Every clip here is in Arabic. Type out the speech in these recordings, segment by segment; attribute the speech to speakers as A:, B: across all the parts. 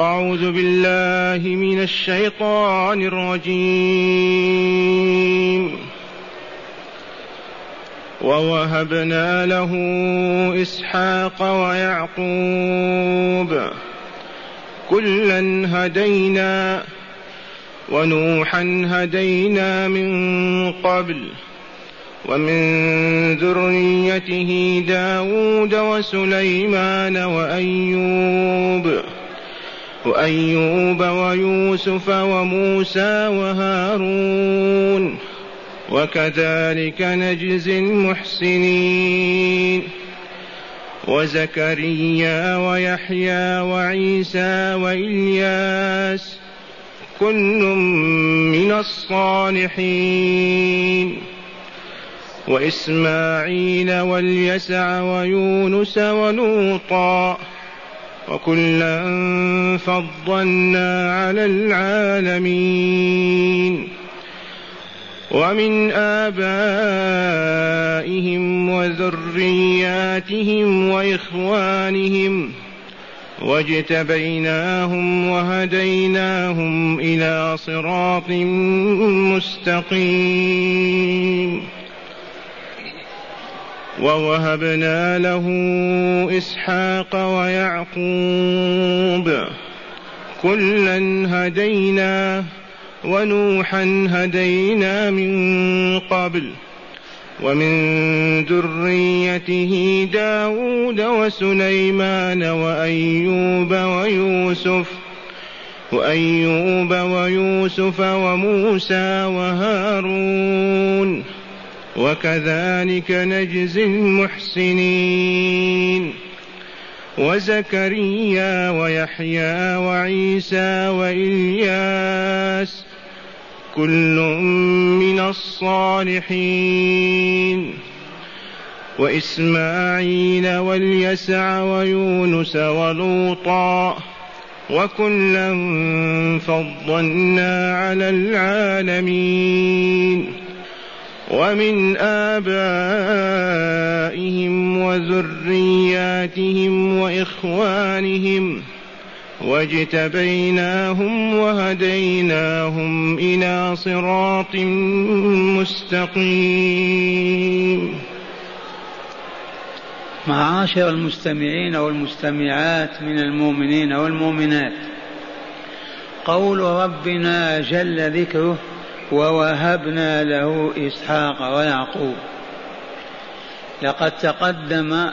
A: أعوذ بالله من الشيطان الرجيم. ووهبنا له إسحاق ويعقوب. كلا هدينا ونوحا هدينا من قبل. ومن ذريته داود وسليمان وأيوب. وأيوب ويوسف وموسى وهارون. وكذلك نجزي المحسنين. وزكريا ويحيى وعيسى وإلياس كل من الصالحين. وإسماعيل واليسع ويونس ولوطا وكلا فضلنا على العالمين. ومن آبائهم وذرياتهم وإخوانهم واجتبيناهم وهديناهم إلى صراط مستقيم. ووهبنا له إسحاق ويعقوب كلا هدينا ونوحا هدينا من قبل ومن ذريته داود وسليمان وأيوب ويوسف وأيوب ويوسف وموسى وهارون وكذلك نجزي المحسنين. وزكريا ويحيى وعيسى وإلياس كل من الصالحين. وإسماعيل واليسع ويونس ولوطا وكلا فضلنا على العالمين. ومن آبائهم وذرياتهم وإخوانهم واجتبيناهم وهديناهم إلى صراط مستقيم.
B: معاشر المستمعين والمستمعات من المؤمنين والمؤمنات قول ربنا جل ذكره ووهبنا له إسحاق ويعقوب. لقد تقدم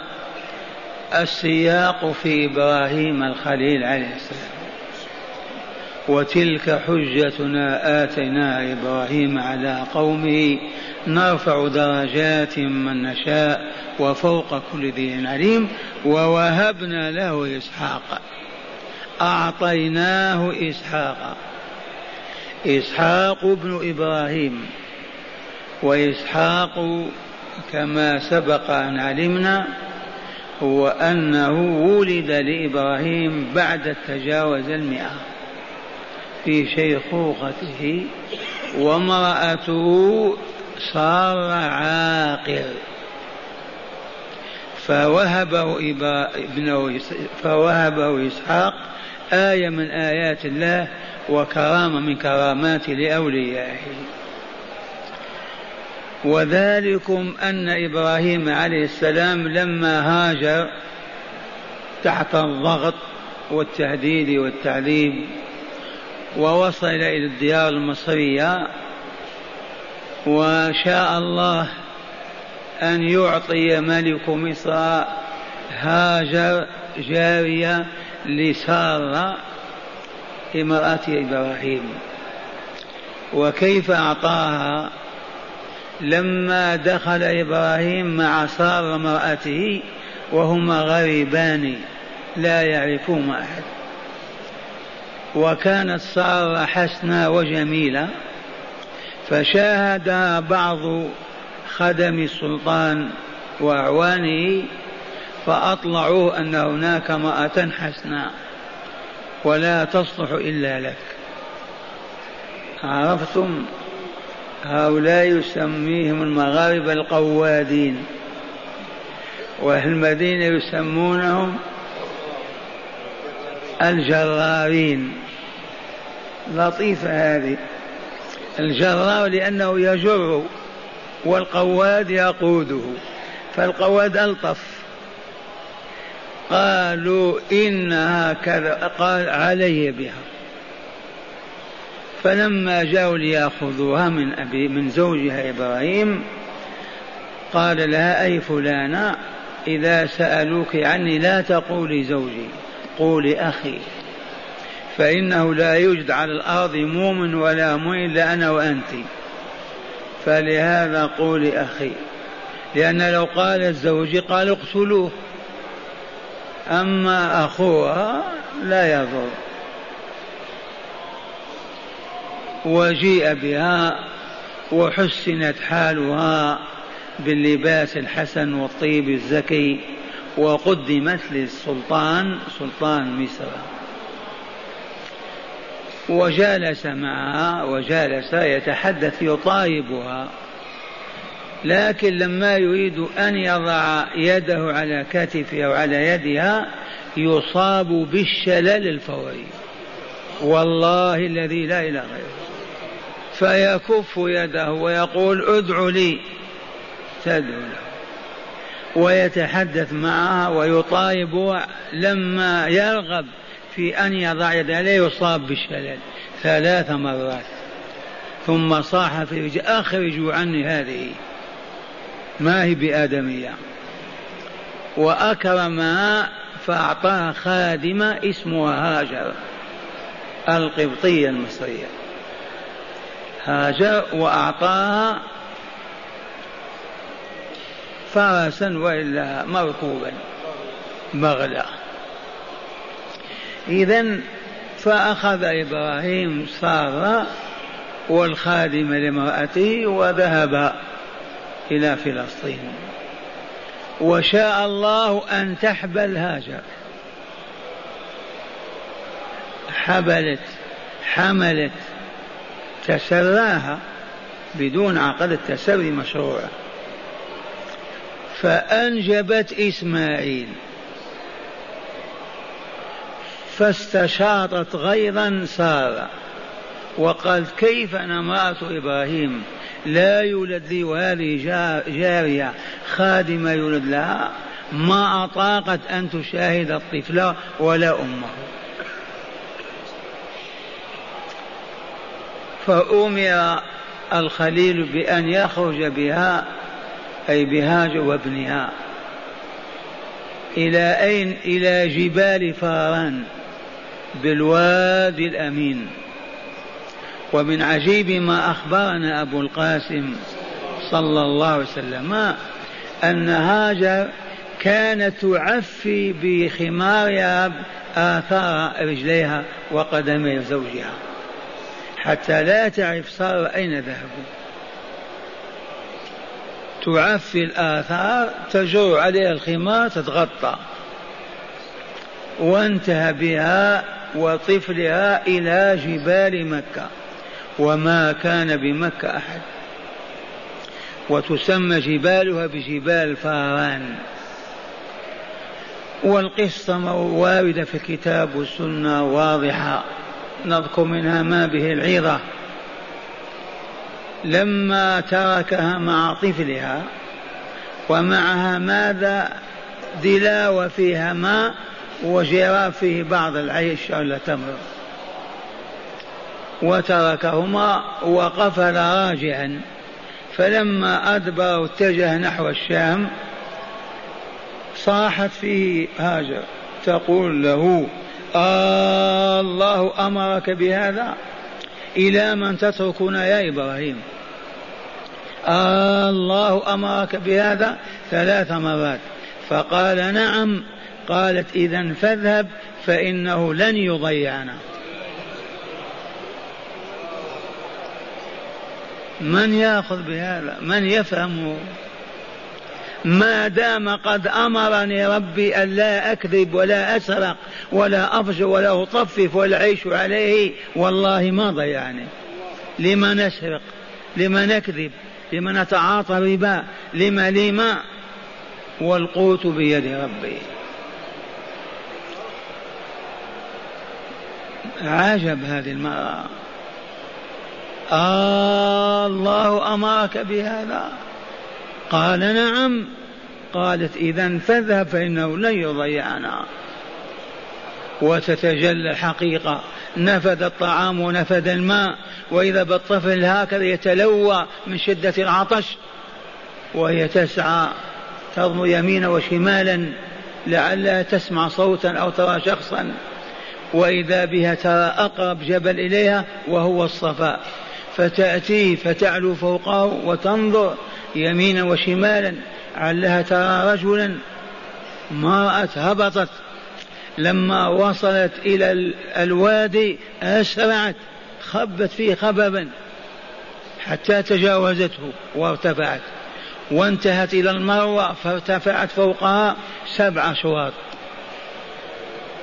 B: السياق في إبراهيم الخليل عليه السلام. وتلك حجتنا اتيناها إبراهيم على قومه نرفع درجات من نشاء وفوق كل ذي عليم ووهبنا له إسحاق. أعطيناه إسحاق. إسحاق بن إبراهيم وإسحاق كما سبق أن علمنا هو أنه ولد لإبراهيم بعد تجاوز المئة في شيخوخته وامرأته صار عاقر فوهبه ابنه فوهبه إسحاق آية من آيات الله وكرامة من كرامات لأوليائه. وذلكم أن إبراهيم عليه السلام لما هاجر تحت الضغط والتهديد والتعذيب ووصل إلى الديار المصرية وشاء الله أن يعطي ملك مصر هاجر جارية لسارة امرأة إبراهيم. وكيف أعطاها؟ لما دخل إبراهيم مع سارة امرأته وهما غريبان لا يعرفون أحد. وكانت سارة حسنة وجميلة فشاهد بعض خدم السلطان وأعوانه فأطلعوه أن هناك امرأة حسناء. ولا تصلح إلا لك. عرفتم؟ هؤلاء يسميهم المغاربة القوادين. وأهل المدينة يسمونهم الجرارين. لطيفة هذه. الجرار لأنه يجر والقواد يقوده. فالقواد ألطف. قالوا إنها كذا قال علي بها. فلما جاءوا ليأخذوها من أبي من زوجها إبراهيم قال لها أي فلانة إذا سألوك عني لا تقولي زوجي قولي أخي. فإنه لا يوجد على الأرض مؤمن ولا مؤمن إلا أنا وأنت. فلهذا قولي أخي. لأن لو قالت زوجي قال اقتلوه. أما أخوها لا يضر. وجيء بها وحسنت حالها باللباس الحسن والطيب الزكي وقدمت للسلطان سلطان مصر. وجالس معها وجالس يتحدث يطايبها. لكن لما يريد أن يضع يده على كتفها أو على يدها يصاب بالشلل الفوري. والله الذي لا إله غيره فيكف يده ويقول ادع لي. تدعو له. ويتحدث معها ويطايب لما يرغب في أن يضع يده لا يصاب بالشلل ثلاث مرات. ثم صاح في رجل أخرجوا عني هذه. ما هي بآدمية. وأكرمها فأعطاها خادمة اسمها هاجر القبطية المصرية. هاجر وأعطاها فرسا وإلا مركوبا بغلة إذا فأخذ إبراهيم سارة والخادم لامرأته وذهب إلى فلسطين وشاء الله أن تحبل هاجر. حبلت حملت تسراها بدون عقد التسري مشروع فأنجبت إسماعيل. فاستشاطت غيظا سارة. وقالت كيف أنا امرأة إبراهيم؟ لا يولد لي وهذه جارية. خادمة يولد لها ما أطاقت أن تشاهد الطفل ولا أمه. فأمر الخليل بأن يخرج بها أي بهاج وابنها. إلى أين؟ إلى جبال فاران بالوادي الأمين. ومن عجيب ما أخبرنا أبو القاسم صلى الله عليه وسلم أن هاجر كانت تعفي بخمارها آثار رجليها وقدمي زوجها حتى لا تعرف صار أين ذهبوا تعفي الآثار تجر عليها الخمار تتغطى. وانتهى بها وطفلها إلى جبال مكة. وما كان بمكة أحد. وتسمى جبالها بجبال فاران. والقصة واردة في الكتاب والسنة واضحة. نذكر منها ما به العظة. لما تركها مع طفلها ومعها ماذا؟ دلاوة فيها ماء وجراف فيه بعض العيش أو التمر وتركهما وقفل راجعا. فلما أدبر واتجه نحو الشام صاحت فيه هاجر تقول له آه الله أمرك بهذا؟ إلى من تتركنا يا إبراهيم؟ آه الله أمرك بهذا؟ ثلاث مرات. فقال نعم. قالت إذا فاذهب فإنه لن يضيعنا. من يأخذ بهذا؟ من يفهم؟ ما دام قد أمرني ربي أن لا أكذب ولا أسرق ولا أفجر ولا أطفف ولا اعيش عليه والله ما ضيعني لما نسرق لما نكذب لما نتعاطى الربا؟ لما لما والقوت بيد ربي. عجب هذه المرأة. الله أمرك بهذا. قال نعم. قالت إذا فاذهب فإنه لن يضيعنا. وتتجلى الحقيقة. نفد الطعام ونفد الماء. وإذا بالطفل هكذا يتلوى من شدة العطش. وهي تسعى تضم يمينا وشمالا لعلها تسمع صوتا أو ترى شخصا. وإذا بها ترى أقرب جبل إليها وهو الصفا. فتأتي فتعلو فوقه وتنظر يمينا وشمالا علها ترى رجلا ما رأت هبطت. لما وصلت إلى الوادي أسرعت خبت فيه خببا حتى تجاوزته وارتفعت. وانتهت إلى المروة فارتفعت فوقها سبع شواط.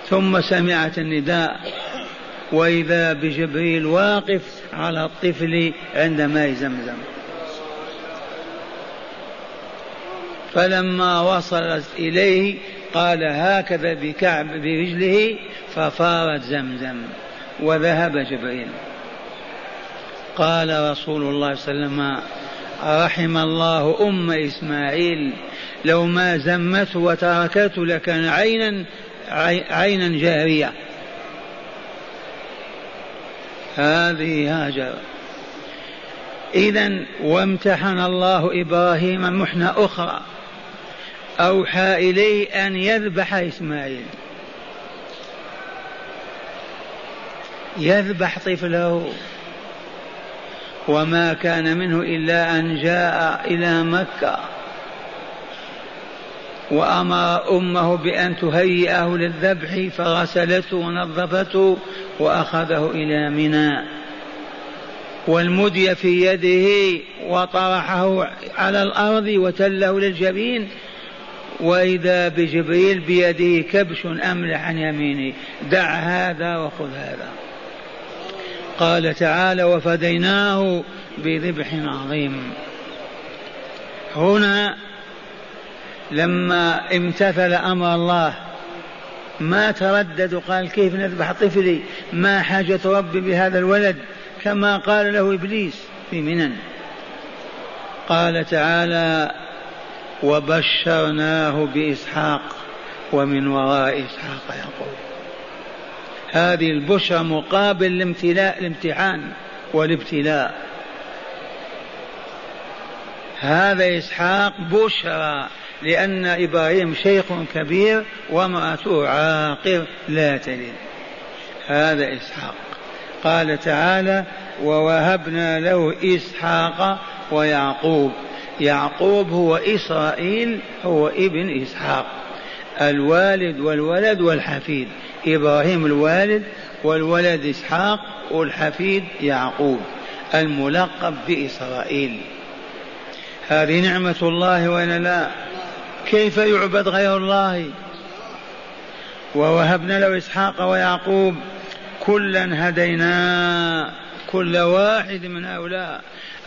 B: ثم سمعت النداء. وإذا بجبريل واقف على الطفل عند ماء زمزم. فلما وصلت إليه قال هكذا بكعب برجله ففارت زمزم وذهب جبريل. قال رسول الله صلى الله عليه وسلم رحم الله أم إسماعيل. لو ما زمته وتركته لكان عينا عينا جارية. هذه هاجر إذا وامتحن الله إبراهيم محنة أخرى. أوحى إليه أن يذبح إسماعيل. يذبح طفله. وما كان منه إلا أن جاء إلى مكة. وأمر أمه بأن تهيئه للذبح فغسلته ونظفته وأخذه إلى منى والمدي في يده وطرحه على الأرض وتله للجبين وإذا بجبريل بيده كبش أملح عن يمينه دع هذا وخذ هذا. قال تعالى وفديناه بذبح عظيم. هنا لما امتثل أمر الله ما تردد وقال كيف نذبح طفلي؟ ما حاجة ربي بهذا الولد؟ كما قال له إبليس في منن. قال تعالى وبشرناه بإسحاق ومن وراء إسحاق يعقوب. هذه البشرى مقابل الامتلاء الامتحان والابتلاء. هذا إسحاق بشرى. لأن إبراهيم شيخ كبير وامرأته عاقر لا تلد. هذا إسحاق. قال تعالى ووهبنا له إسحاق ويعقوب. يعقوب هو إسرائيل هو ابن إسحاق. الوالد والولد والحفيد. إبراهيم الوالد والولد إسحاق والحفيد يعقوب. الملقب بإسرائيل. هذه نعمة الله وإن لا؟ كيف يعبد غير الله؟ ووهبنا له إسحاق ويعقوب. كلا هدينا كل واحد من هؤلاء.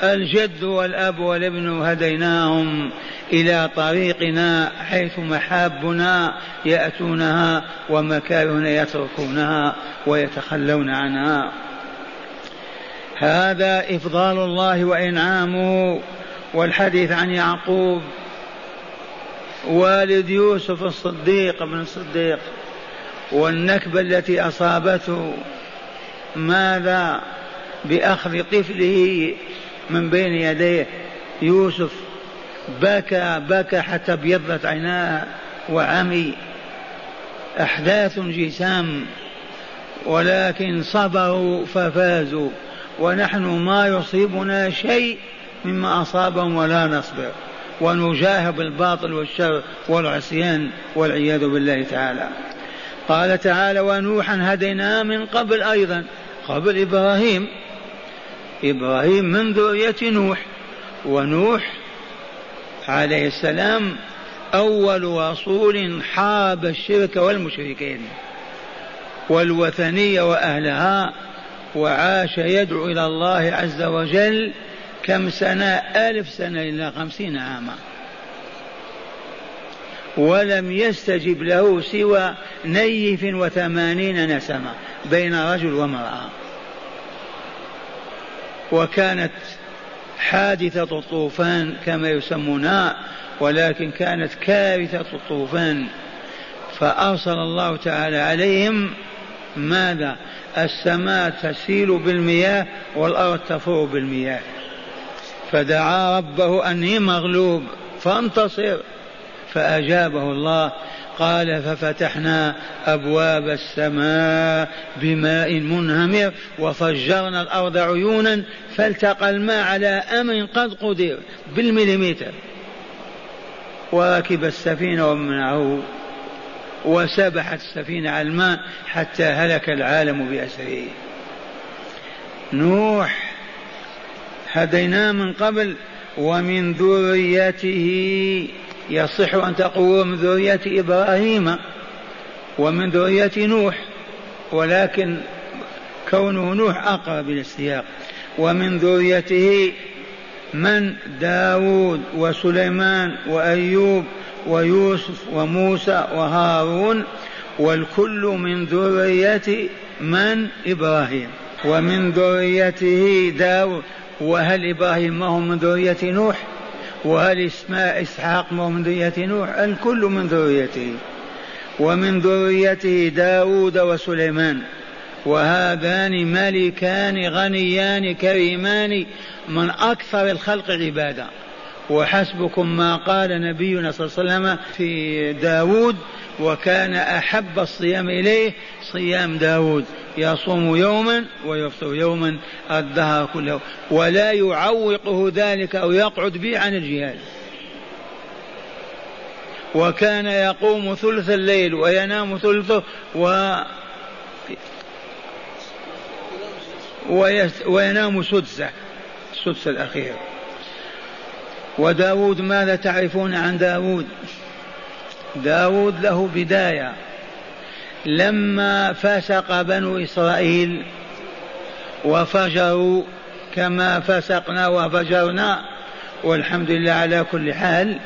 B: الجد والأب والابن هديناهم إلى طريقنا حيث محابنا يأتونها ومكارهنا يتركونها ويتخلون عنها. هذا إفضال الله وإنعامه. والحديث عن يعقوب والد يوسف الصديق ابن الصديق والنكبة التي أصابته ماذا بأخذ طفله من بين يديه؟ يوسف بكى بكى حتى أبيضت عيناه وعمي. أحداث جسام ولكن صبروا ففازوا ونحن ما يصيبنا شيء مما أصابهم ولا نصبر. ونجاهد الباطل والشر والعصيان والعياذ بالله تعالى. قال تعالى ونوحا هدينا من قبل أيضا قبل إبراهيم إبراهيم من ذرية نوح ونوح عليه السلام أول رسول حارب الشرك والمشركين والوثنية وأهلها وعاش يدعو إلى الله عز وجل كم سنة؟ ألف سنة إلا خمسين عاما. ولم يستجب له سوى نيف وثمانين نسمة بين رجل وامرأة. وكانت حادثة الطوفان كما يسمونها ولكن كانت كارثة الطوفان. فأرسل الله تعالى عليهم ماذا؟ السماء تسيل بالمياه والأرض تفور بالمياه. فدعا ربه أني مغلوب فانتصر. فأجابه الله قال ففتحنا أبواب السماء بماء منهمر وفجرنا الأرض عيونا فالتقى الماء على أمر قد قدر بالمليمتر. وركب السفينة ومنعه وسبحت السفينة على الماء حتى هلك العالم بأسره. نوح هديناه من قبل ومن ذريته يصح أن تقول من ذرية إبراهيم ومن ذرية نوح ولكن كونه نوح أقرب إلى السياق. ومن ذريته من داود وسليمان وأيوب ويوسف وموسى وهارون والكل من ذرية من إبراهيم. ومن ذريته داود وهل إبراهيم ما هو من ذرية نوح؟ وهل اسماء إسحاق ما هو من ذرية نوح؟ الكل من ذريته. ومن ذريته داود وسليمان. وهذان ملكان غنيان كريمان من أكثر الخلق عبادة وحسبكم ما قال نبينا صلى الله عليه وسلم في داود وكان أحب الصيام إليه صيام داود. يصوم يوما ويفطر يوما الدهر كله ولا يعوقه ذلك أو يقعد به عن الجهاد. وكان يقوم ثلث الليل وينام ثلثه و وينام سدسة السدس الأخير. وداود ماذا تعرفون عن داود؟ داود له بداية. لما فسق بنو إسرائيل وفجروا كما فسقنا وفجرنا والحمد لله على كل حال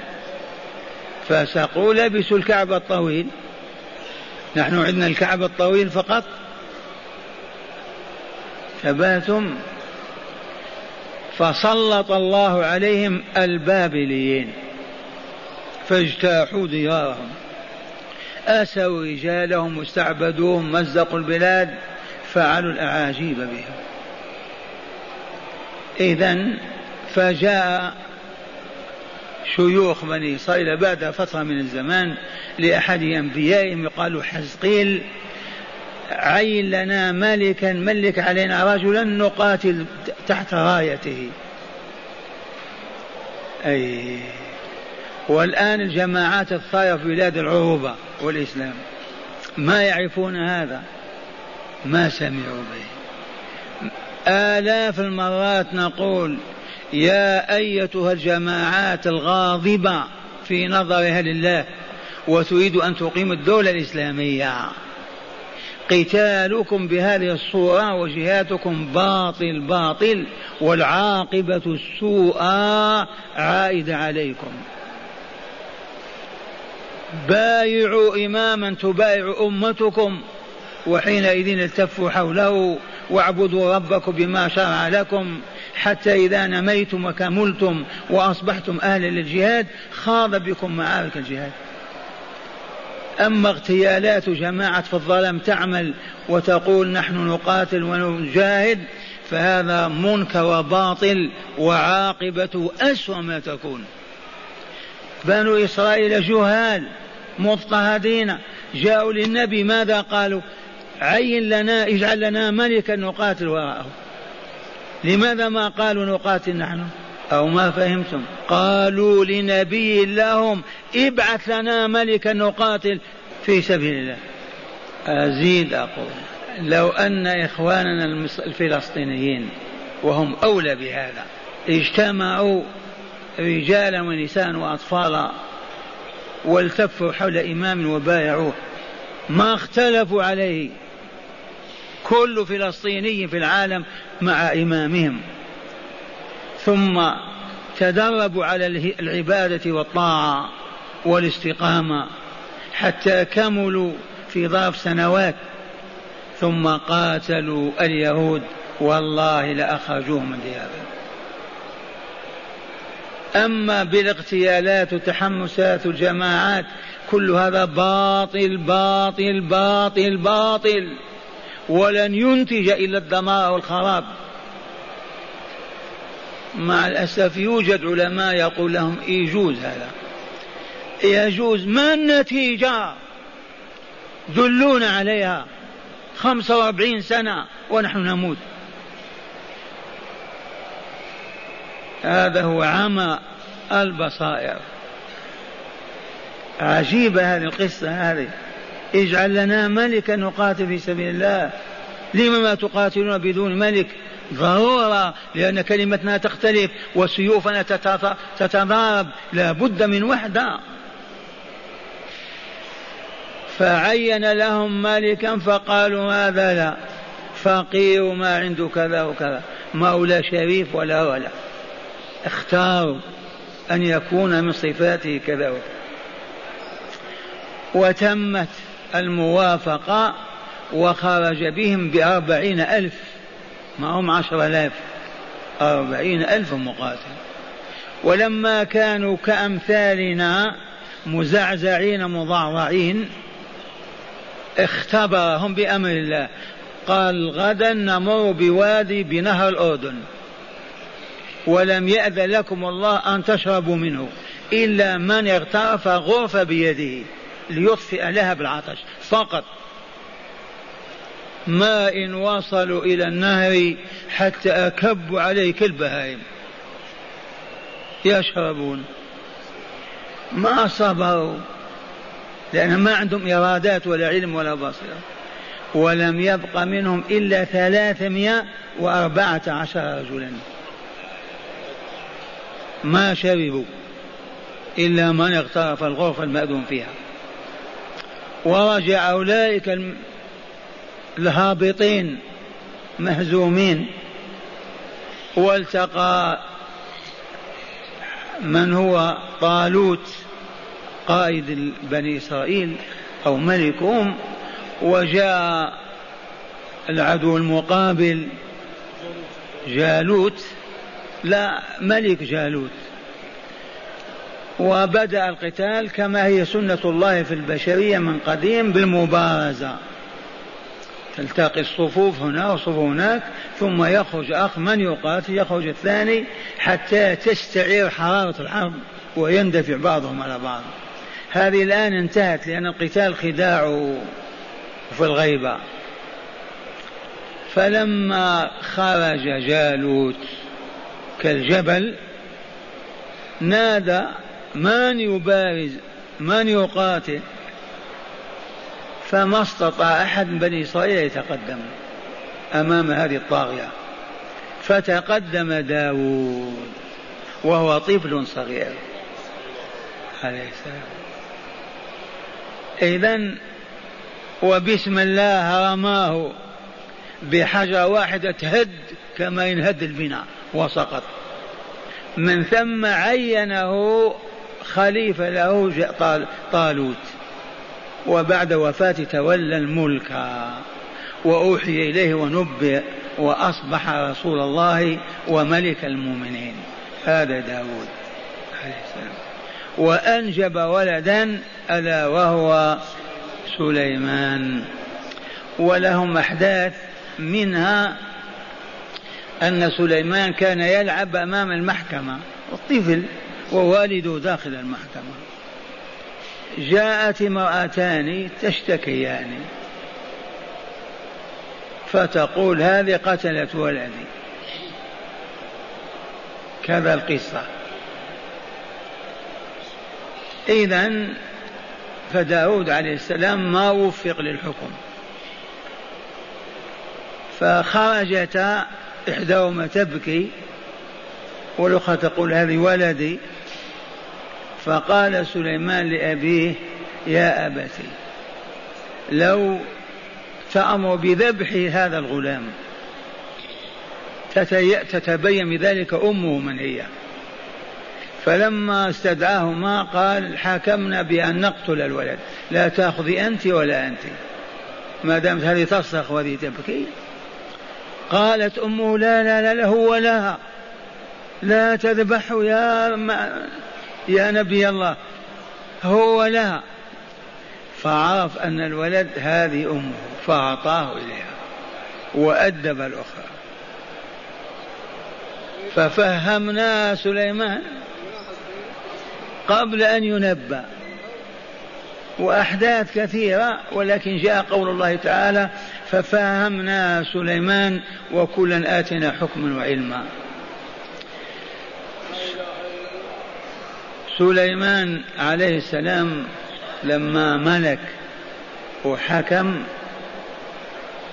B: فسقوا لبسوا الكعب الطويل. نحن عندنا الكعب الطويل فقط. ثباتم فسلط الله عليهم البابليين فاجتاحوا ديارهم أسوا رجالهم واستعبدوهم مزقوا البلاد فعلوا الأعاجيب بهم. إذا فجاء شيوخ بني إسرائيل بعد فترة من الزمان لأحد أنبيائهم يقال حزقيل عين لنا ملكا ملك علينا رجلا نقاتل تحت رايته أي. والآن الجماعات الثائرة في بلاد العروبة والإسلام ما يعرفون هذا. ما سمعوا به. آلاف المرات نقول يا أيتها الجماعات الغاضبة في نظر أهل الله وتريد أن تقيم الدولة الإسلامية. قتالكم بهذه الصورة وجهادكم باطل باطل والعاقبة السوء عائدة عليكم. بايعوا إماما تبايع أمتكم وحينئذ التفوا حوله واعبدوا ربكم بما شرع لكم. حتى إذا نميتم وكملتم وأصبحتم أهلا للجهاد خاض بكم معارك الجهاد. أما اغتيالات جماعة في الظلم تعمل وتقول نحن نقاتل ونجاهد فهذا منكر وباطل وعاقبته أسوأ ما تكون. بنو إسرائيل جهال مضطهدين جاءوا للنبي ماذا قالوا؟ عين لنا اجعل لنا ملكا نقاتل وراءه. لماذا ما قالوا نقاتل نحن؟ أو ما فهمتم. قالوا لنبي لهم ابعث لنا ملكا نقاتل في سبيل الله. أزيد أقول لو أن إخواننا الفلسطينيين وهم أولى بهذا اجتمعوا رجالا ونساء وأطفالا والتفوا حول إمام وبايعوه ما اختلفوا عليه. كل فلسطيني في العالم مع إمامهم. ثم تدربوا على العبادة والطاعة والاستقامة حتى كملوا في ظرف سنوات ثم قاتلوا اليهود والله لأخرجوهم من ديارهم. أما بالاغتيالات وتحمسات الجماعات كل هذا باطل باطل باطل باطل ولن ينتج إلا الدمار والخراب. مع الأسف يوجد علماء يقول لهم يجوز هذا. يجوز ما النتيجة؟ دلونا عليها خمسة وأربعين سنة ونحن نموت. هذا هو عمى البصائر. عجيبة هذه القصة هذه. اجعل لنا ملكا نقاتل في سبيل الله. لم ما تقاتلون بدون ملك؟ ضرورة لأن كلمتنا تختلف وسيوفنا تتضارب لا بد من وحدة. فعين لهم ملكا فقالوا هذا لا. فقير ما عنده كذا وكذا. مولى شريف ولا ولا. اختاروا أن يكون من صفاته كذا وكذا. وتمت الموافقة وخرج بهم بأربعين ألف. ما هم عشر آلاف أربعين ألف مقاتل. ولما كانوا كأمثالنا مزعزعين مضعضعين اختبرهم بأمر الله. قال غدا نمر بوادي بنهر الأردن. ولم يأذن لكم الله أن تشربوا منه إلا من اغترف غرفة بيده ليطفئ لها بالعطش. فقط ما إن وصلوا إلى النهر حتى أكبوا عليه كالبهائم يشربون ما صبروا لأن ما عندهم إرادات ولا علم ولا بصيرة. ولم يبق منهم إلا ثلاثمائة وأربعة عشر رجلا. ما شربوا إلا من اغترف الغرفة المأذون فيها. ورجع أولئك الهابطين مهزومين. والتقى من هو؟ طالوت قائد بني إسرائيل أو ملكهم وجاء العدو المقابل جالوت لا ملك جالوت. وبدأ القتال كما هي سنة الله في البشرية من قديم بالمبارزة. تلتقي الصفوف هنا وصفوف هناك ثم يخرج أخ من يقاتل؟ يخرج الثاني حتى تستعير حرارة الحرب ويندفع بعضهم على بعض. هذه الآن انتهت لأن القتال خداع في الغيبة. فلما خرج جالوت كالجبل نادى من يبارز من يقاتل؟ فما استطاع أحد من بني إسرائيل يتقدم أمام هذه الطاغية. فتقدم داود وهو طفل صغير عليه السلام. إذا وبسم الله رماه بحجر واحدة تهد كما ينهد البناء وسقط. من ثم عينه خليفة له طالوت. وبعد وفاة تولى الملك. وأوحي إليه ونبئ وأصبح رسول الله وملك المؤمنين. هذا داود عليه السلام. وأنجب ولدا ألا وهو سليمان. ولهم أحداث منها أن سليمان كان يلعب أمام المحكمة الطفل ووالده داخل المحكمة. جاءت امرأتان تشتكيان فتقول هذه قتلت ولدي. كذا القصة. إذا فداود عليه السلام ما وفق للحكم. فخرجتا إحداهما تبكي والأخرى تقول هذه ولدي. فقال سليمان لأبيه يا أبتي لو تأمر بذبح هذا الغلام تتبين بذلك أمه من هي. فلما استدعاهما قال حكمنا بأن نقتل الولد لا تأخذي أنت ولا أنت ما دامت هذه تصرخ وهذه تبكي. قالت أمه لا لا لا له ولها لا تذبحوا يا يا نبي الله هو لها فعرف أن الولد هذه أمه فأعطاه إليها وأدب الأخرى. ففهمنا سليمان قبل أن ينبأ. وأحداث كثيرة ولكن جاء قول الله تعالى ففهمنا سليمان وكلا آتنا حكما وعلما. سليمان عليه السلام لما ملك وحكم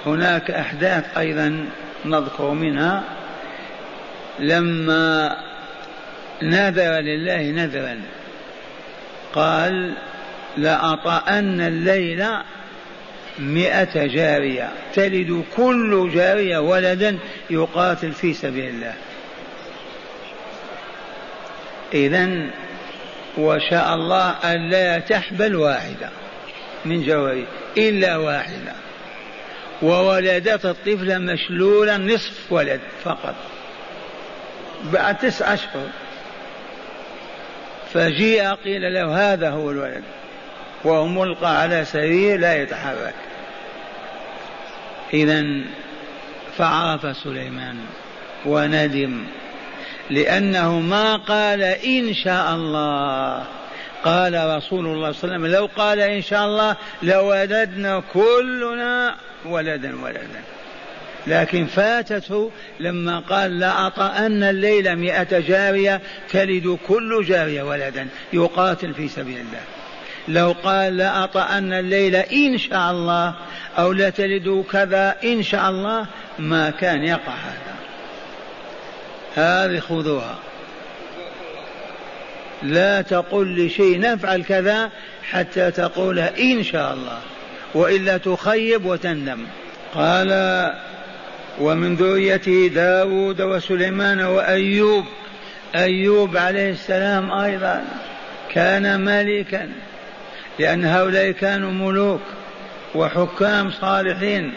B: هناك أحداث أيضا نذكر منها. لما نذر لله نذرا قال لأطأن الليل مئة جارية تلد كل جارية ولدا يقاتل في سبيل الله. إذا وشاء الله ألا تحبل واحدة من جواري إلا واحدة. وولدت الطفل مشلولا نصف ولد فقط. بعد تسع أشهر. فجيء قيل له هذا هو الولد. وهو ملقى على سرير لا يتحرك. إذا فعرف سليمان وندم لأنه ما قال إن شاء الله. قال رسول الله صلى الله عليه وسلم لو قال إن شاء الله لوددنا كلنا ولدا ولدا. لكن فاتته لما قال لأطأن الليل مئة جارية تلد كل جارية ولدا يقاتل في سبيل الله. لو قال لأطأن الليل إن شاء الله أو لتلد كذا إن شاء الله ما كان يقع هذا. هذه خذوها. لا تقل لشيء نفعل كذا حتى تقول إن شاء الله وإلا تخيب وتندم. قال ومن ذريته داود وسليمان وأيوب. أيوب عليه السلام أيضا كان ملكا لأن هؤلاء كانوا ملوك وحكام صالحين.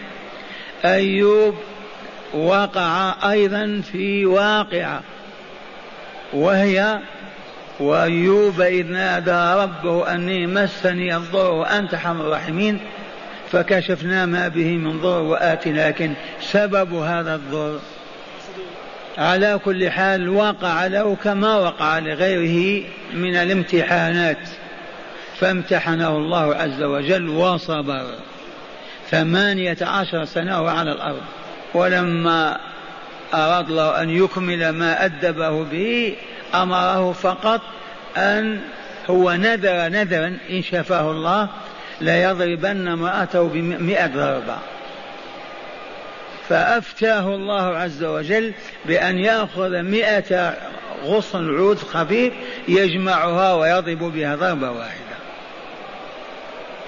B: أيوب وقع أيضا في واقعة وهي وأيوب إذ نادى ربه أني مسني الضر وأنت أرحم الراحمين فكشفنا ما به من ضر وآت لكن سبب هذا الضر على كل حال وقع له كما وقع لغيره من الامتحانات فامتحنه الله عز وجل وصبر. ثمانية عشر سنة وعلى الأرض. ولما أراد الله أن يكمل ما أدبه به أمره فقط أن هو نذر نذرا إن شفاه الله ليضربن امرأته بمئة ضربة. فأفتاه الله عز وجل بأن يأخذ مئة غصن عود خفيف يجمعها ويضرب بها ضربة واحدة.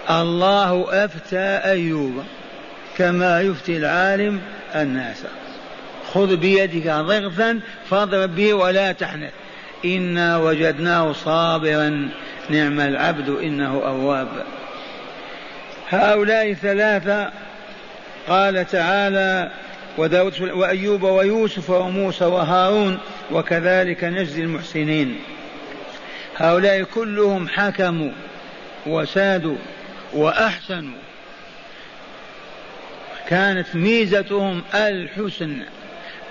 B: الله أفتى أيوب كما يفتي العالم الناس. خذ بيدك ضغثا فاضرب به ولا تحنث. إنا وجدناه صابرا. نعم العبد إنه أواب. هؤلاء ثلاثة قال تعالى وأيوب ويوسف وموسى وهارون وكذلك نجزي المحسنين. هؤلاء كلهم حكموا وسادوا وأحسنوا. كانت ميزتهم الحسن.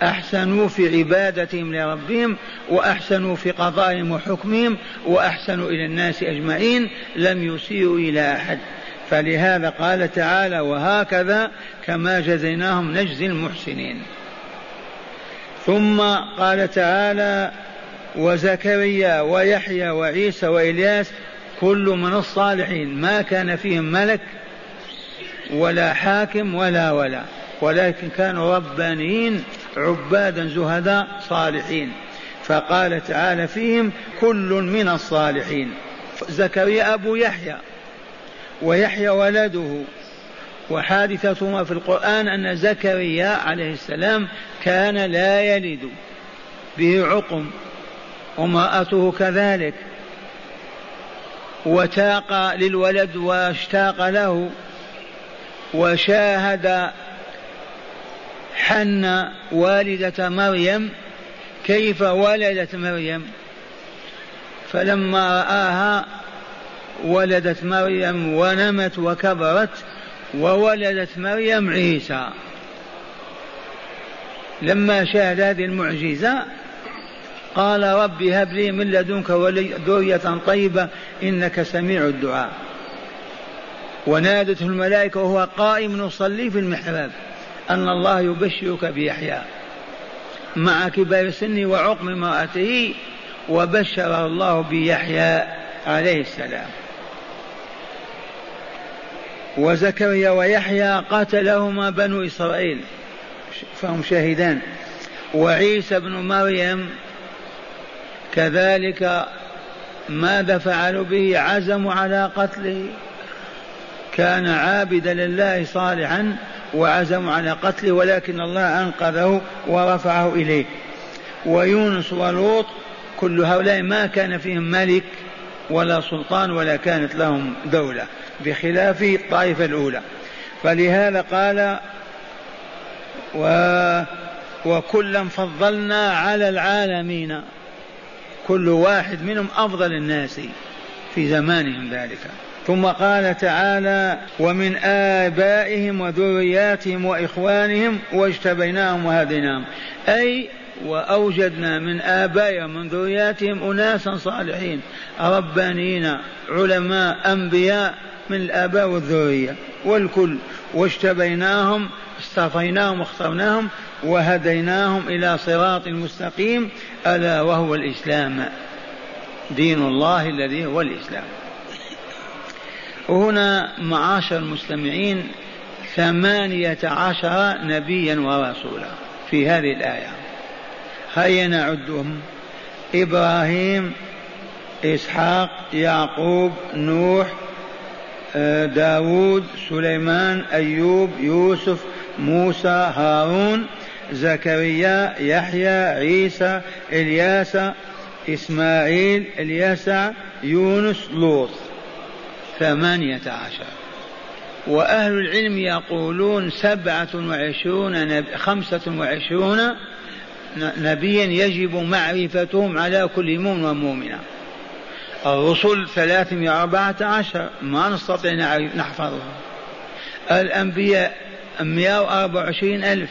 B: أحسنوا في عبادتهم لربهم وأحسنوا في قضائهم وحكمهم وأحسنوا إلى الناس أجمعين لم يسيئوا إلى أحد. فلهذا قال تعالى وهكذا كما جزيناهم نجزي المحسنين ثم قال تعالى وزكريا ويحيى وعيسى وإلياس كل من الصالحين ما كان فيهم ملك ولا حاكم ولا ولا. ولكن كانوا ربانيين عبادا زهداء صالحين. فقال تعالى فيهم كل من الصالحين. زكريا أبو يحيى ويحيى ولده. وحادثتهما في القرآن أن زكريا عليه السلام كان لا يلد. به عقم. وامرأته كذلك. وتاق للولد واشتاق له. وشاهد حن والدة مريم كيف ولدت مريم؟ فلما رآها ولدت مريم ونمت وكبرت وولدت مريم عيسى. لما شاهد هذه المعجزة قال رب هب لي من لدنك ذرية طيبة إنك سميع الدعاء. ونادته الملائكة وهو قائم يصلي في المحراب أن الله يبشرك بيحيى. مع كبار سنه وعقم امرأته وبشر الله بيحيى عليه السلام. وزكريا ويحيى قتلهما بنو إسرائيل. فهم شاهدان. وعيسى بن مريم كذلك ماذا فعلوا به؟ عزموا على قتله. كان عابدا لله صالحا وعزموا على قتله ولكن الله أنقذه ورفعه إليه. ويونس ولوط كل هؤلاء ما كان فيهم ملك ولا سلطان ولا كانت لهم دولة بخلاف الطائفة الأولى. فلهذا قال و وكلا فضلنا على العالمين. كل واحد منهم أفضل الناس في زمانهم ذلك. ثم قال تعالى ومن آبائهم وذرياتهم وإخوانهم واجتبيناهم وهديناهم. أي وأوجدنا من آبائهم ومن ذرياتهم أناسا صالحين. ربانيين علماء أنبياء من الآباء والذرية. والكل واجتبيناهم اصطفيناهم واخترناهم وهديناهم إلى صراط مستقيم. ألا وهو الإسلام؟ دين الله الذي هو الإسلام. هنا معاشر المستمعين ثمانية عشر نبيا ورسولا في هذه الآية. هيا نعدهم. إبراهيم إسحاق يعقوب نوح آه، داود سليمان أيوب يوسف موسى هارون زكريا يحيى عيسى إلياس إسماعيل اليسع يونس لوط. ثمانية عشر. وأهل العلم يقولون سبعة وعشرون نبي خمسة وعشرون نبيا يجب معرفتهم على كل مؤمن ومؤمنة. الرسل ثلاثمائة أربعة عشر ما نستطيع نحفظها. الأنبياء مئة وأربع وعشرين ألف.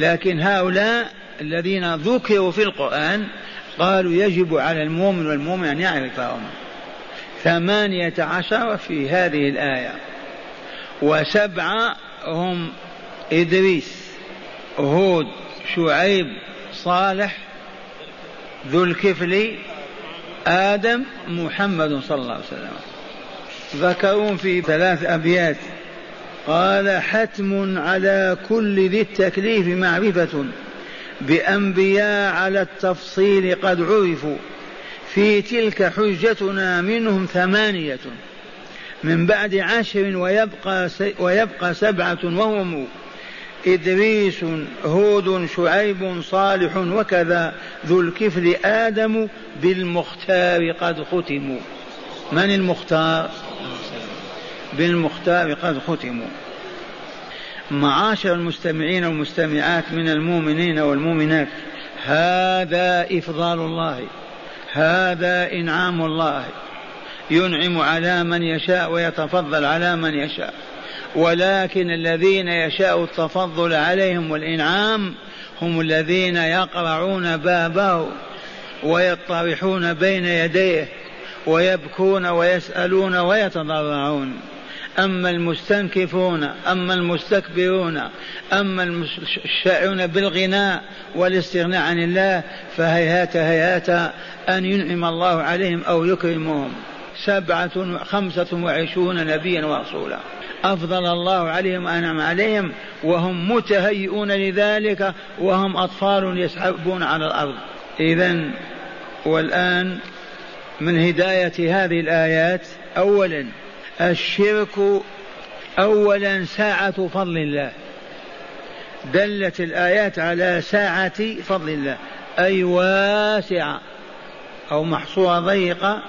B: لكن هؤلاء الذين ذكروا في القرآن قالوا يجب على المؤمن والمؤمن أن يعرفهم. ثمانية عشر في هذه الآية. وسبعة هم إدريس هود شعيب صالح ذو الكفل آدم محمد صلى الله عليه وسلم. ذكرون في ثلاث أبيات. قال حتم على كل ذي التكليف معرفة بأنبياء على التفصيل قد عرفوا. في تلك حجتنا منهم ثمانية. من بعد عشر ويبقى, ويبقى سبعة وهم إدريس هود شعيب صالح وكذا. ذو الكفل آدم بالمختار قد ختموا من المختار؟ بالمختار قد ختموا معاشر المستمعين والمستمعات من المؤمنين والمؤمنات هذا إفضال الله. هذا إنعام الله. ينعم على من يشاء ويتفضل على من يشاء. ولكن الذين يشاء التفضل عليهم والإنعام هم الذين يقرعون بابه ويطرحون بين يديه ويبكون ويسألون ويتضرعون. أما المستنكفون أما المستكبرون أما الشائعون بالغناء والاستغناء عن الله فهيهات هيهات أن ينعم الله عليهم أو يكرمهم. سبعة خمسة وعشرون نبيا ورسولا. أفضل الله عليهم وأنعم عليهم وهم متهيئون لذلك وهم أطفال يسحبون على الأرض. إذا والآن من هداية هذه الآيات أولا الشرك أولا ساعة فضل الله. دلت الآيات على ساعة فضل الله. أي واسعة أو محصورة ضيقة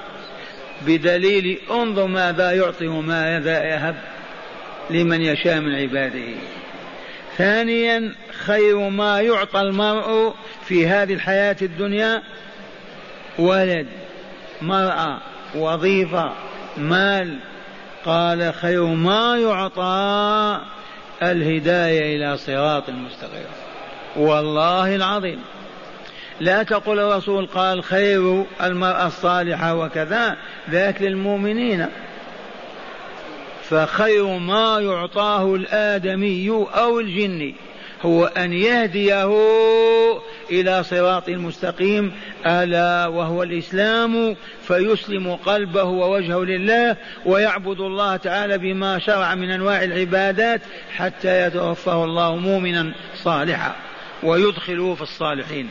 B: بدليل انظر ماذا يعطي وماذا يهب لمن يشاء من عباده. ثانيا خير ما يعطى المرء في هذه الحياة الدنيا ولد مرأة وظيفة مال قال خير ما يعطى الهداية إلى صراط المستقيم والله العظيم. لا تقول الرسول قال خير المرأة الصالحة وكذا ذاك للمؤمنين. فخير ما يعطاه الآدمي أو الجني. هو أن يهديه إلى صراط المستقيم ألا وهو الإسلام فيسلم قلبه ووجهه لله ويعبد الله تعالى بما شرع من أنواع العبادات حتى يتوفاه الله مؤمنا صالحا ويدخله في الصالحين.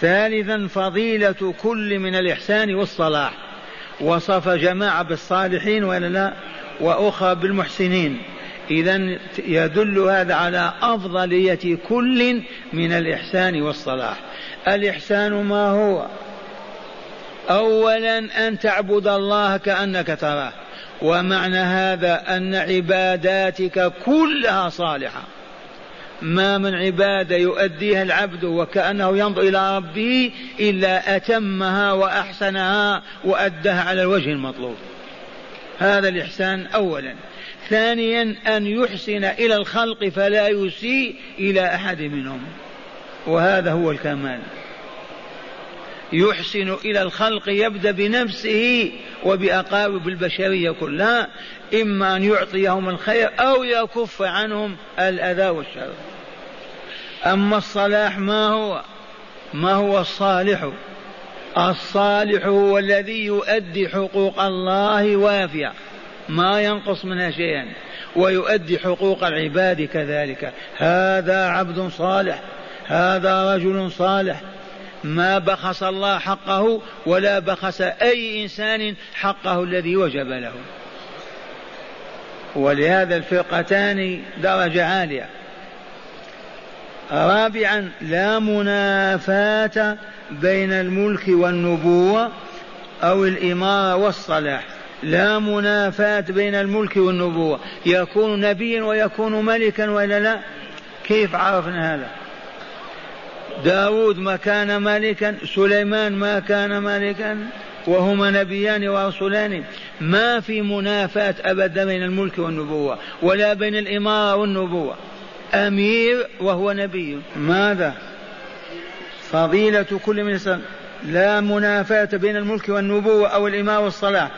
B: ثالثا فضيلة كل من الإحسان والصلاح. وصف جماعة بالصالحين ولا لا؟ وأخرى بالمحسنين. إذا يدل هذا على أفضلية كل من الإحسان والصلاح. الإحسان ما هو؟ أولا أن تعبد الله كأنك تراه. ومعنى هذا أن عباداتك كلها صالحة. ما من عبادة يؤديها العبد وكأنه ينظر إلى ربه إلا أتمها وأحسنها وأداها على الوجه المطلوب. هذا الإحسان أولا. ثانيا أن يحسن إلى الخلق فلا يسيء إلى أحد منهم. وهذا هو الكمال. يحسن إلى الخلق يبدأ بنفسه وبأقارب البشرية كلها إما أن يعطيهم الخير أو يكف عنهم الأذى والشر. أما الصلاح ما هو؟ ما هو الصالح؟ الصالح هو الذي يؤدي حقوق الله وافية. ما ينقص منها شيئا. ويؤدي حقوق العباد كذلك. هذا عبد صالح. هذا رجل صالح. ما بخس الله حقه ولا بخس أي إنسان حقه الذي وجب له. ولهذا الفرقتان درجة عالية. رابعا لا منافاة بين الملك والنبوة أو الإمارة والصلاح. لا منافاة بين الملك والنبوة. يكون نبيا ويكون ملكا ولا لا؟ كيف عرفنا هذا؟ داود ما كان ملكا سليمان ما كان ملكا وهما نبيان ورسولان. ما في منافاة أبدا بين الملك والنبوة ولا بين الإمارة والنبوة. أمير وهو نبي. ماذا؟ فضيلة كل من لا منافاة بين الملك والنبوة أو الإمارة والصلاح.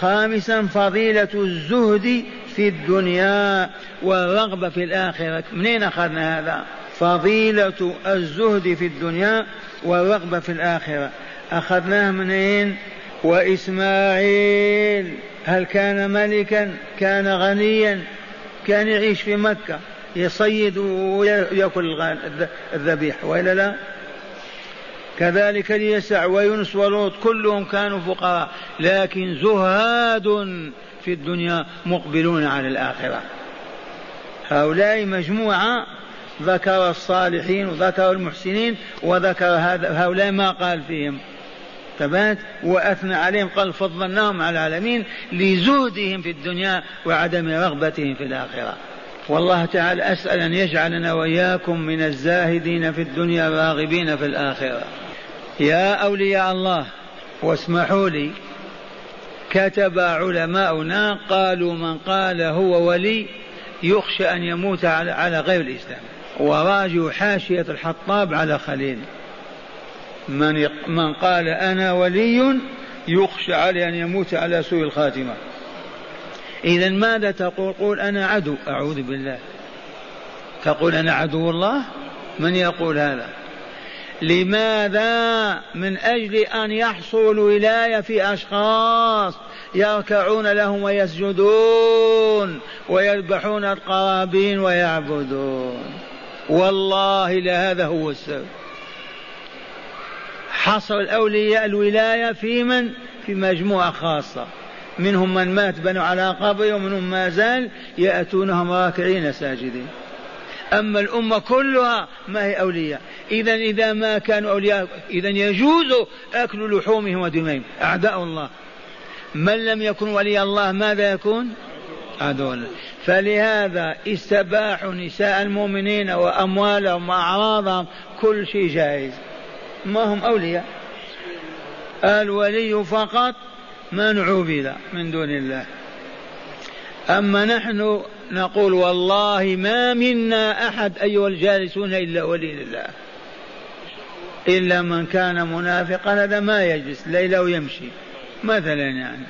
B: خامسا فضيلة الزهد في الدنيا والرغبة في الآخرة. منين أخذنا هذا؟ فضيلة الزهد في الدنيا والرغبة في الآخرة. أخذناه منين؟ وإسماعيل. هل كان ملكا؟ كان غنيا. كان يعيش في مكة. يصيد ويأكل الذبيح وإلا لا؟ كذلك ليسع ويونس ولوط كلهم كانوا فقراء لكن زهاد في الدنيا مقبلون على الآخرة. هؤلاء مجموعة ذكر الصالحين وذكر المحسنين وذكر هؤلاء ما قال فيهم. ثبات وأثنى عليهم قال فضلناهم على العالمين لزهدهم في الدنيا وعدم رغبتهم في الآخرة. والله تعالى أسأل أن يجعلنا وإياكم من الزاهدين في الدنيا الراغبين في الآخرة. يا أولياء الله واسمحوا لي كتب علماؤنا قالوا من قال هو ولي يخشى أن يموت على, غير الإسلام. وراجوا حاشية الحطاب على خليل. من, من قال أنا ولي يخشى عليه أن يموت على سوء الخاتمة. إذا ماذا تقول؟ قول أنا عدو. أعوذ بالله. تقول أنا عدو الله؟ من يقول هذا؟ لماذا من أجل أن يحصل الولاية في أشخاص يركعون لهم ويسجدون ويذبحون القرابين ويعبدون؟ والله لهذا هو السر حصر الأولياء الولاية في من؟ في مجموعة خاصة. منهم من مات بنوا على قبره ومنهم ما زال يأتونهم راكعين ساجدين. أما الأمة كلها ما هي أولياء. إذا إذا ما كانوا أولياء إذا يجوز أكل لحومهم ودمائهم. أعداء الله. من لم يكن ولي الله ماذا يكون؟ عدو الله. فلهذا استباحوا نساء المؤمنين وأموالهم وأعراضهم كل شيء جائز. ما هم أولياء؟ الولي فقط من عبد من دون الله. أما نحن نقول والله ما منا أحد أيها الجالسون إلا ولي لله. إلا من كان منافقا هذا ما يجلس ليلة ويمشي. مثلا يعني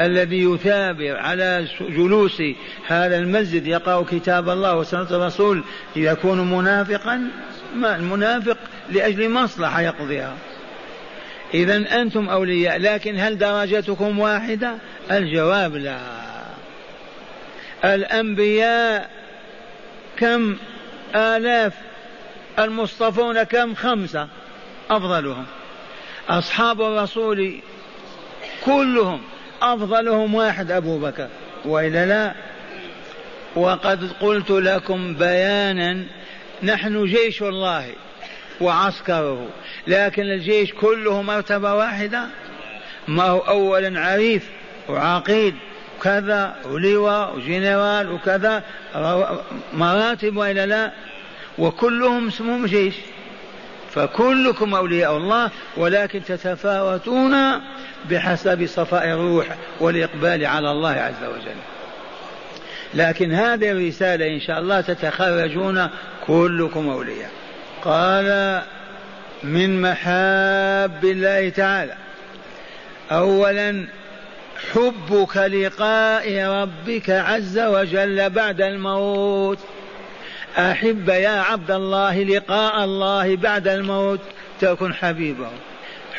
B: الذي يثابر على جلوس هذا المسجد يقرأ كتاب الله وسنة الرسول يكون منافقا ما المنافق لأجل مصلحة يقضيها. إذا أنتم أولياء لكن هل درجتكم واحدة؟ الجواب لا. الأنبياء كم؟ آلاف المصطفون كم؟ خمسة. أفضلهم. أصحاب الرسول كلهم. أفضلهم واحد أبو بكر. وإلا لا؟ وقد قلت لكم بيانا نحن جيش الله وعسكره. لكن الجيش كله مرتبة واحدة. ما هو أولا عريف وعقيد. كذا ولواء وجنرال وكذا مراتب وإلا لا؟ وكلهم اسمهم جيش. فكلكم أولياء الله ولكن تتفاوتون بحسب صفاء الروح والإقبال على الله عز وجل. لكن هذه الرسالة إن شاء الله تتخرجون كلكم أولياء. قال من محاب الله تعالى أولا حبك لقاء ربك عز وجل بعد الموت. أحب يا عبد الله لقاء الله بعد الموت تكن حبيبه.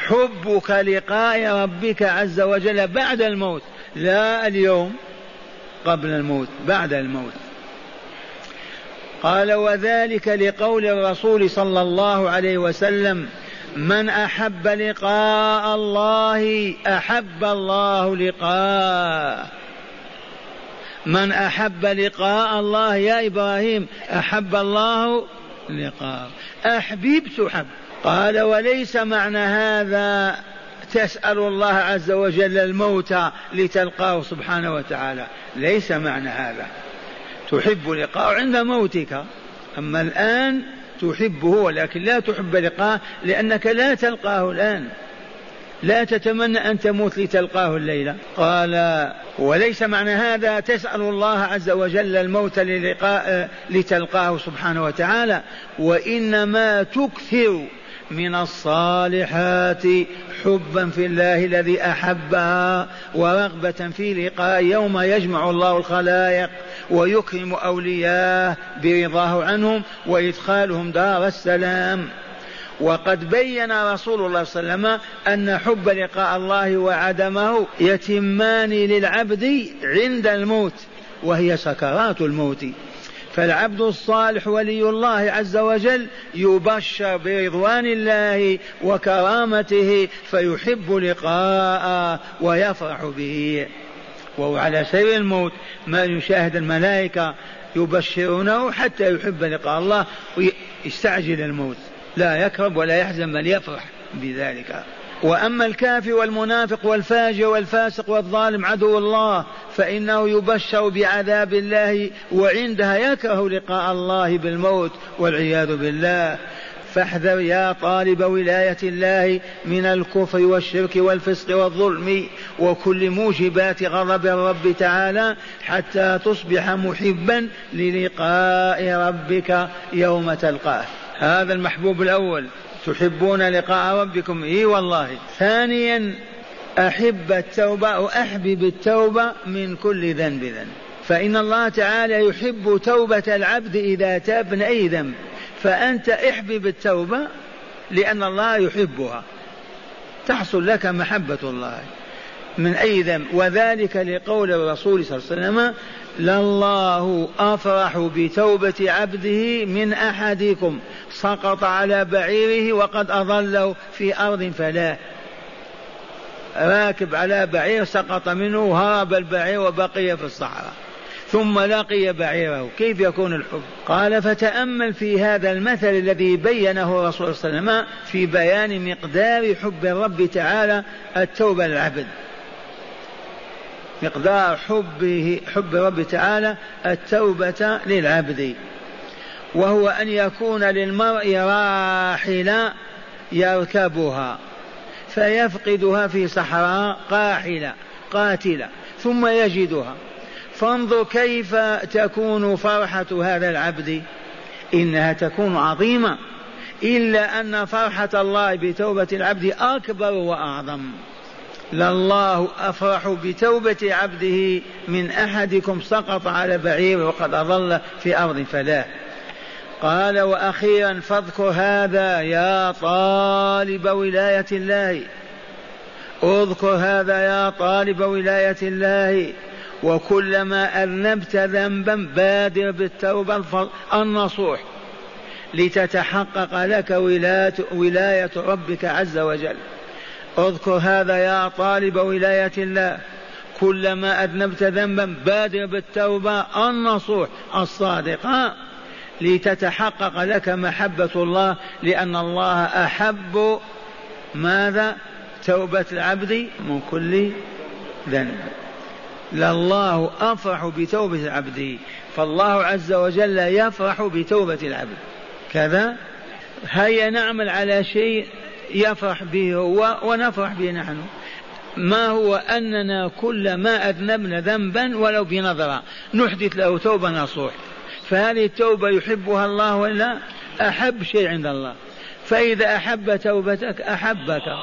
B: حبك لقاء ربك عز وجل بعد الموت. لا اليوم قبل الموت بعد الموت. قال وذلك لقول الرسول صلى الله عليه وسلم من أحب لقاء الله أحب الله لقاءه. من أحب لقاء الله يا إبراهيم أحب الله لقاء احبب تحب قال وليس معنى هذا تسأل الله عز وجل الموت لتلقاه سبحانه وتعالى. ليس معنى هذا. تحب لقاءه عند موتك. أما الآن تحبه ولكن لا تحب لقاءه لأنك لا تلقاه الآن. لا تتمنى أن تموت لتلقاه الليلة. قال وليس معنى هذا تسأل الله عز وجل الموت للقاء لتلقاه سبحانه وتعالى. وإنما تكثر من الصالحات حبا في الله الذي أحبها ورغبة في لقاء يوم يجمع الله الخلائق ويكرم أولياءه برضاه عنهم وإدخالهم دار السلام. وقد بين رسول الله صلى الله عليه وسلم أن حب لقاء الله وعدمه يتمان للعبد عند الموت وهي سكرات الموت. فالعبد الصالح ولي الله عز وجل يبشر برضوان الله وكرامته فيحب لقاءه ويفرح به. وهو على سير الموت ما يشاهد الملائكة يبشرونه حتى يحب لقاء الله ويستعجل الموت. لا يكرب ولا يحزن بل يفرح بذلك. وأما الكافر والمنافق والفاجر والفاسق والظالم عدو الله فإنه يبشر بعذاب الله وعندها يكره لقاء الله بالموت والعياذ بالله. فاحذر يا طالب ولاية الله من الكفر والشرك والفسق والظلم وكل موجبات غضب الرب تعالى حتى تصبح محبا للقاء ربك يوم تلقاه. هذا المحبوب الأول. تحبون لقاء ربكم؟ إي والله. ثانيا أحب التوبة واحبب التوبة من كل ذنب ذنب. فإن الله تعالى يحب توبة العبد إذا تاب من أي ذنب. فأنت احبب التوبة لأن الله يحبها. تحصل لك محبة الله من أي ذنب. وذلك لقول الرسول صلى الله عليه وسلم لله أفرح بتوبة عبده من أحدكم. سقط على بعيره وقد أضله في أرض فلاة راكب على بعير سقط منه هرب البعير وبقي في الصحراء. ثم لقي بعيره. كيف يكون الحب قال فتأمل في هذا المثل الذي بينه الرسول صلى الله عليه وسلم في بيان مقدار حب الرب تعالى التوبة للعبد. مقدار حبه حب الرب تعالى التوبة للعبد. وهو أن يكون للمرء راحلة يركبها فيفقدها في صحراء قاحلة قاتلة ثم يجدها. فانظر كيف تكون فرحة هذا العبد. إنها تكون عظيمة إلا أن فرحة الله بتوبة العبد أكبر وأعظم. لله أفرح بتوبة عبده من أحدكم سقط على بعير وقد أضل في أرض فلاح قال وأخيرا فاذكر هذا يا طالب ولاية الله. اذكر هذا يا طالب ولاية الله. وكلما أذنبت ذنبا بادر بالتوبة النصوح. لتتحقق لك ولاية ربك عز وجل. اذكر هذا يا طالب ولاية الله. كلما أذنبت ذنبا بادر بالتوبة النصوح الصادقة. لتتحقق لك محبة الله لأن الله أحب ماذا؟ توبة العبد من كل ذنب. لله أفرح بتوبة العبد فالله عز وجل يفرح بتوبة العبد. كذا؟ هيا نعمل على شيء يفرح به هو ونفرح به نحن. ما هو أننا كل ما أذنبنا ذنبا ولو بنظرة. نحدث له توبة نصوح. فهذه التوبة يحبها الله ولا أحب شيء عند الله. فإذا أحب توبتك أحبك.